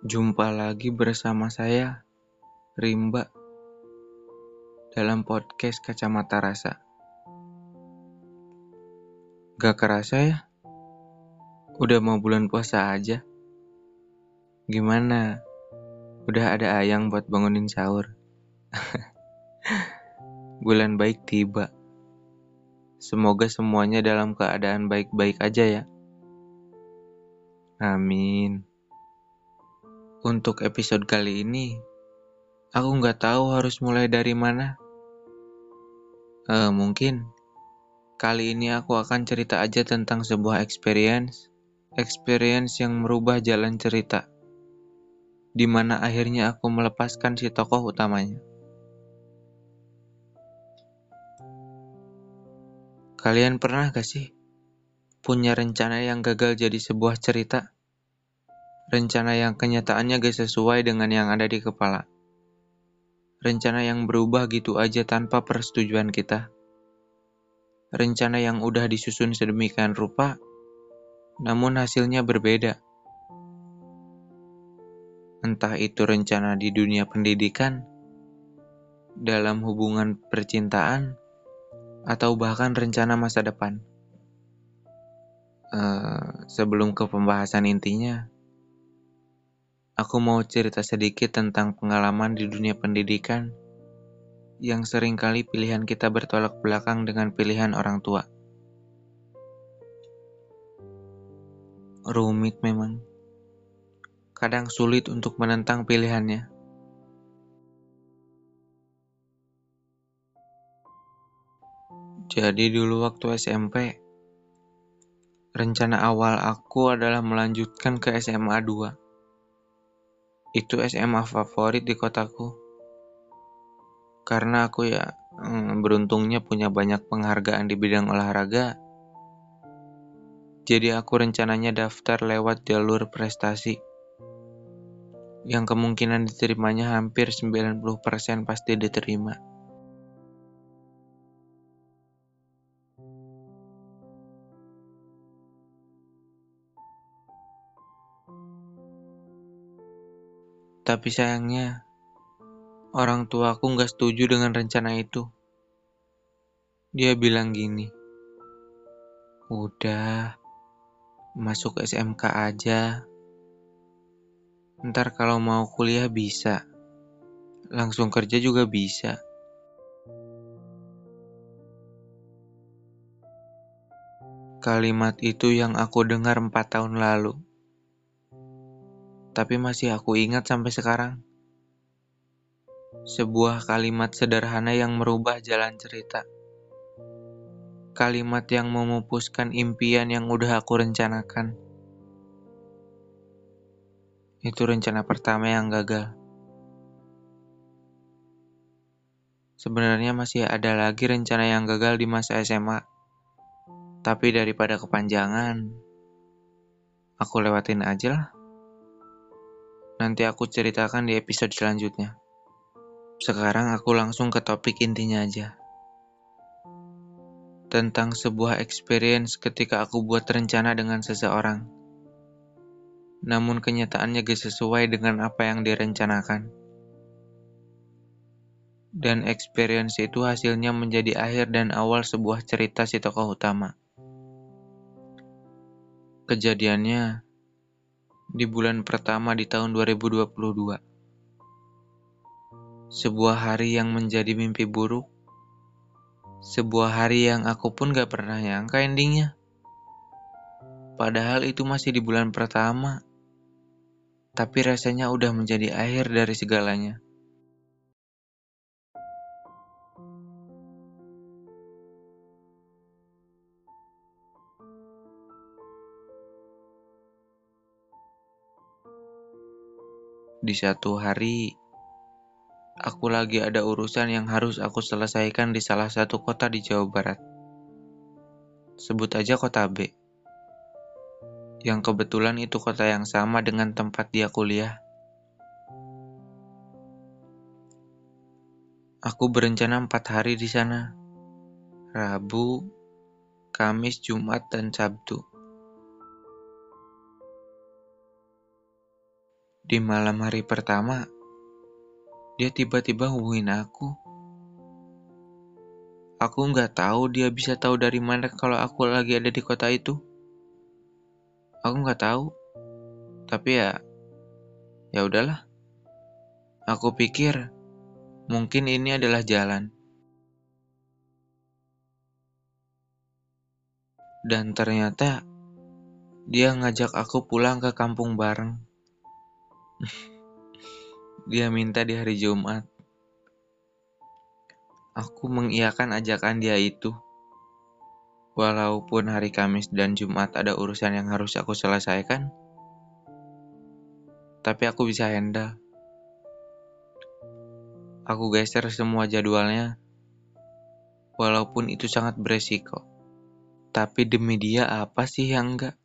Jumpa lagi bersama saya, Rimba, dalam podcast Kacamata Rasa. Gak kerasa ya? Udah mau bulan puasa aja. Gimana? Udah ada ayang buat bangunin sahur. bulan baik tiba. Semoga semuanya dalam keadaan baik-baik aja ya. Amin. Untuk episode kali ini, aku nggak tahu harus mulai dari mana. Uh, mungkin kali ini aku akan cerita aja tentang sebuah experience, experience yang merubah jalan cerita, di mana akhirnya aku melepaskan si tokoh utamanya. Kalian pernah gak sih punya rencana yang gagal jadi sebuah cerita? Rencana yang kenyataannya gak sesuai dengan yang ada di kepala. Rencana yang berubah gitu aja tanpa persetujuan kita. Rencana yang udah disusun sedemikian rupa, namun hasilnya berbeda. Entah itu rencana di dunia pendidikan, dalam hubungan percintaan, atau bahkan rencana masa depan. Uh, sebelum ke pembahasan intinya, Aku mau cerita sedikit tentang pengalaman di dunia pendidikan yang sering kali pilihan kita bertolak belakang dengan pilihan orang tua. Rumit memang. Kadang sulit untuk menentang pilihannya. Jadi dulu waktu SMP, rencana awal aku adalah melanjutkan ke SMA 2 itu SMA favorit di kotaku. Karena aku ya hmm, beruntungnya punya banyak penghargaan di bidang olahraga. Jadi aku rencananya daftar lewat jalur prestasi. Yang kemungkinan diterimanya hampir 90% pasti diterima. Tapi sayangnya, orang tua aku nggak setuju dengan rencana itu. Dia bilang gini, udah masuk SMK aja. Ntar kalau mau kuliah bisa, langsung kerja juga bisa. Kalimat itu yang aku dengar empat tahun lalu tapi masih aku ingat sampai sekarang. Sebuah kalimat sederhana yang merubah jalan cerita. Kalimat yang memupuskan impian yang udah aku rencanakan. Itu rencana pertama yang gagal. Sebenarnya masih ada lagi rencana yang gagal di masa SMA. Tapi daripada kepanjangan, aku lewatin aja lah. Nanti aku ceritakan di episode selanjutnya. Sekarang aku langsung ke topik intinya aja. Tentang sebuah experience ketika aku buat rencana dengan seseorang. Namun kenyataannya gak sesuai dengan apa yang direncanakan. Dan experience itu hasilnya menjadi akhir dan awal sebuah cerita si tokoh utama. Kejadiannya di bulan pertama di tahun 2022. Sebuah hari yang menjadi mimpi buruk. Sebuah hari yang aku pun gak pernah nyangka endingnya. Padahal itu masih di bulan pertama. Tapi rasanya udah menjadi akhir dari segalanya. Di satu hari, aku lagi ada urusan yang harus aku selesaikan di salah satu kota di Jawa Barat. Sebut aja kota B. Yang kebetulan itu kota yang sama dengan tempat dia kuliah. Aku berencana empat hari di sana. Rabu, Kamis, Jumat, dan Sabtu. Di malam hari pertama, dia tiba-tiba hubungin aku. Aku nggak tahu dia bisa tahu dari mana kalau aku lagi ada di kota itu. Aku nggak tahu, tapi ya, ya udahlah. Aku pikir mungkin ini adalah jalan. Dan ternyata dia ngajak aku pulang ke kampung bareng. dia minta di hari Jumat. Aku mengiyakan ajakan dia itu. Walaupun hari Kamis dan Jumat ada urusan yang harus aku selesaikan, tapi aku bisa handle. Aku geser semua jadwalnya, walaupun itu sangat beresiko. Tapi demi dia apa sih yang enggak?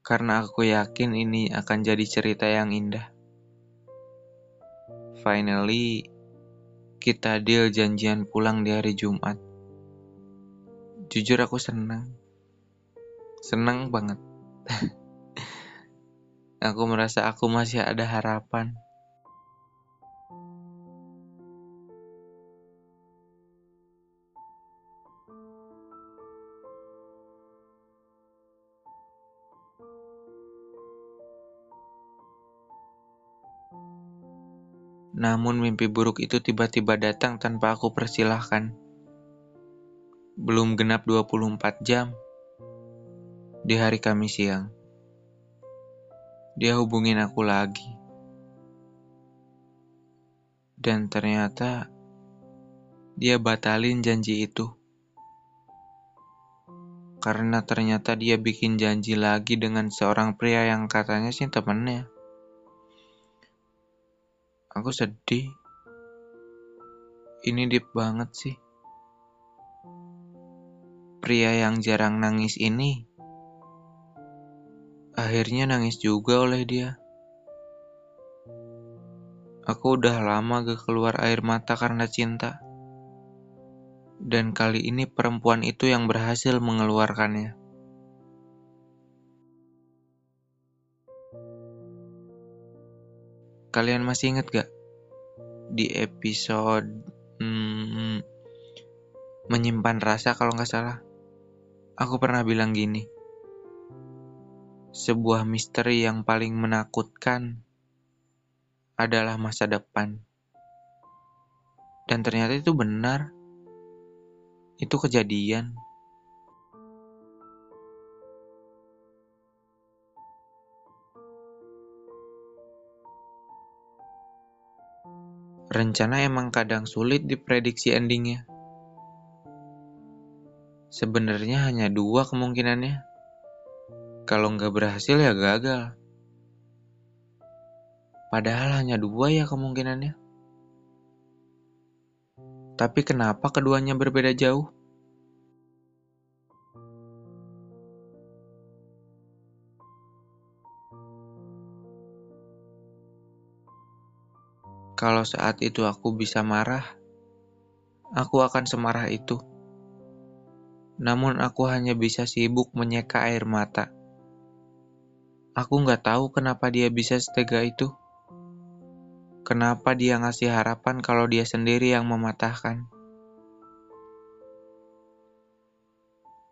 Karena aku yakin ini akan jadi cerita yang indah. Finally, kita deal janjian pulang di hari Jumat. Jujur aku senang. Senang banget. aku merasa aku masih ada harapan. Namun mimpi buruk itu tiba-tiba datang tanpa aku persilahkan. Belum genap 24 jam. Di hari Kamis siang. Dia hubungin aku lagi. Dan ternyata dia batalin janji itu. Karena ternyata dia bikin janji lagi dengan seorang pria yang katanya sih temennya. Aku sedih. Ini deep banget sih. Pria yang jarang nangis ini akhirnya nangis juga oleh dia. Aku udah lama gak keluar air mata karena cinta. Dan kali ini perempuan itu yang berhasil mengeluarkannya. Kalian masih ingat gak? Di episode hmm, menyimpan rasa kalau nggak salah, aku pernah bilang gini. Sebuah misteri yang paling menakutkan adalah masa depan. Dan ternyata itu benar. Itu kejadian. Rencana emang kadang sulit diprediksi endingnya. Sebenarnya hanya dua kemungkinannya. Kalau nggak berhasil ya gagal. Padahal hanya dua ya kemungkinannya. Tapi kenapa keduanya berbeda jauh? Kalau saat itu aku bisa marah, aku akan semarah itu. Namun aku hanya bisa sibuk menyeka air mata. Aku nggak tahu kenapa dia bisa setega itu. Kenapa dia ngasih harapan kalau dia sendiri yang mematahkan.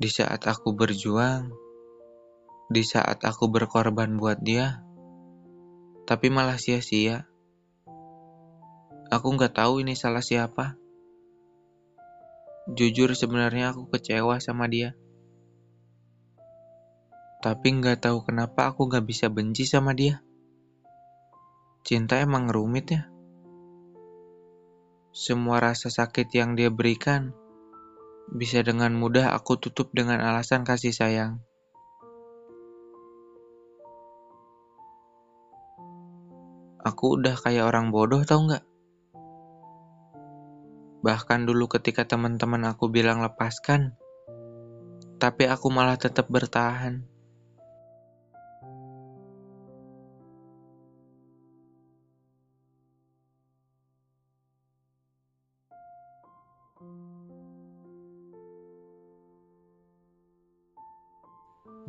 Di saat aku berjuang, di saat aku berkorban buat dia, tapi malah sia-sia. Aku nggak tahu ini salah siapa. Jujur sebenarnya aku kecewa sama dia. Tapi nggak tahu kenapa aku nggak bisa benci sama dia. Cinta emang rumit ya. Semua rasa sakit yang dia berikan bisa dengan mudah aku tutup dengan alasan kasih sayang. Aku udah kayak orang bodoh tau nggak? Bahkan dulu ketika teman-teman aku bilang lepaskan, tapi aku malah tetap bertahan.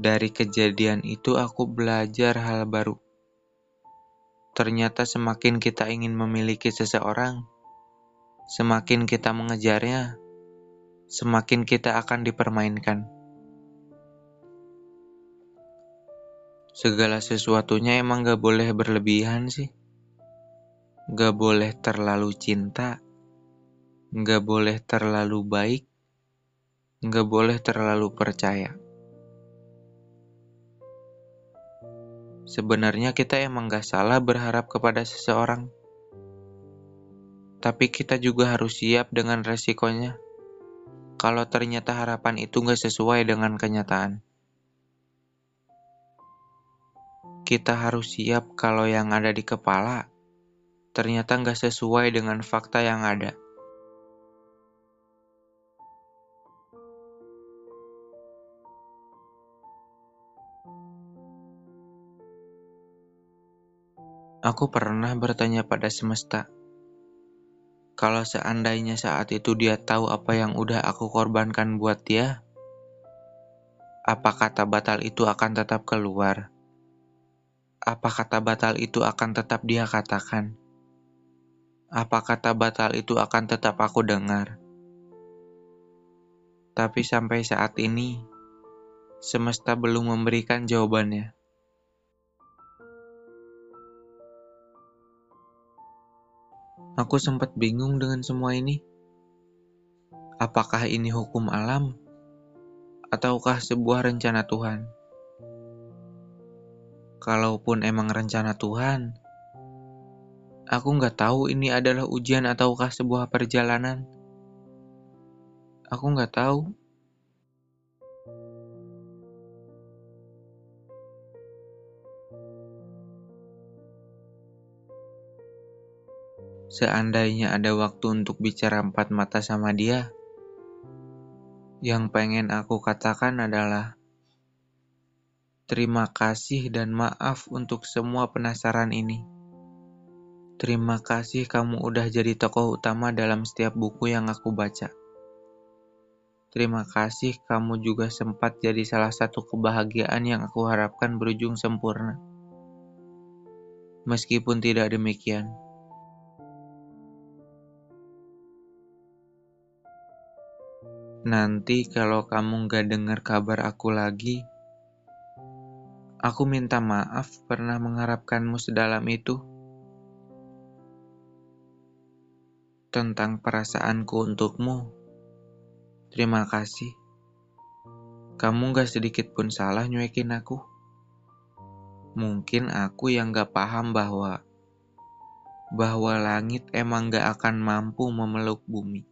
Dari kejadian itu aku belajar hal baru. Ternyata semakin kita ingin memiliki seseorang, semakin kita mengejarnya, semakin kita akan dipermainkan. Segala sesuatunya emang gak boleh berlebihan sih. Gak boleh terlalu cinta, gak boleh terlalu baik, gak boleh terlalu percaya. Sebenarnya kita emang gak salah berharap kepada seseorang. Tapi kita juga harus siap dengan resikonya. Kalau ternyata harapan itu gak sesuai dengan kenyataan. Kita harus siap kalau yang ada di kepala ternyata gak sesuai dengan fakta yang ada. Aku pernah bertanya pada semesta, kalau seandainya saat itu dia tahu apa yang udah aku korbankan buat dia, apa kata batal itu akan tetap keluar? Apa kata batal itu akan tetap dia katakan? Apa kata batal itu akan tetap aku dengar? Tapi sampai saat ini, semesta belum memberikan jawabannya. Aku sempat bingung dengan semua ini. Apakah ini hukum alam? Ataukah sebuah rencana Tuhan? Kalaupun emang rencana Tuhan, aku nggak tahu ini adalah ujian ataukah sebuah perjalanan. Aku nggak tahu. Seandainya ada waktu untuk bicara empat mata sama dia, yang pengen aku katakan adalah terima kasih dan maaf untuk semua penasaran ini. Terima kasih kamu udah jadi tokoh utama dalam setiap buku yang aku baca. Terima kasih kamu juga sempat jadi salah satu kebahagiaan yang aku harapkan berujung sempurna. Meskipun tidak demikian, Nanti kalau kamu gak dengar kabar aku lagi, aku minta maaf pernah mengharapkanmu sedalam itu. Tentang perasaanku untukmu, terima kasih. Kamu gak sedikit pun salah nyuekin aku. Mungkin aku yang gak paham bahwa bahwa langit emang gak akan mampu memeluk bumi.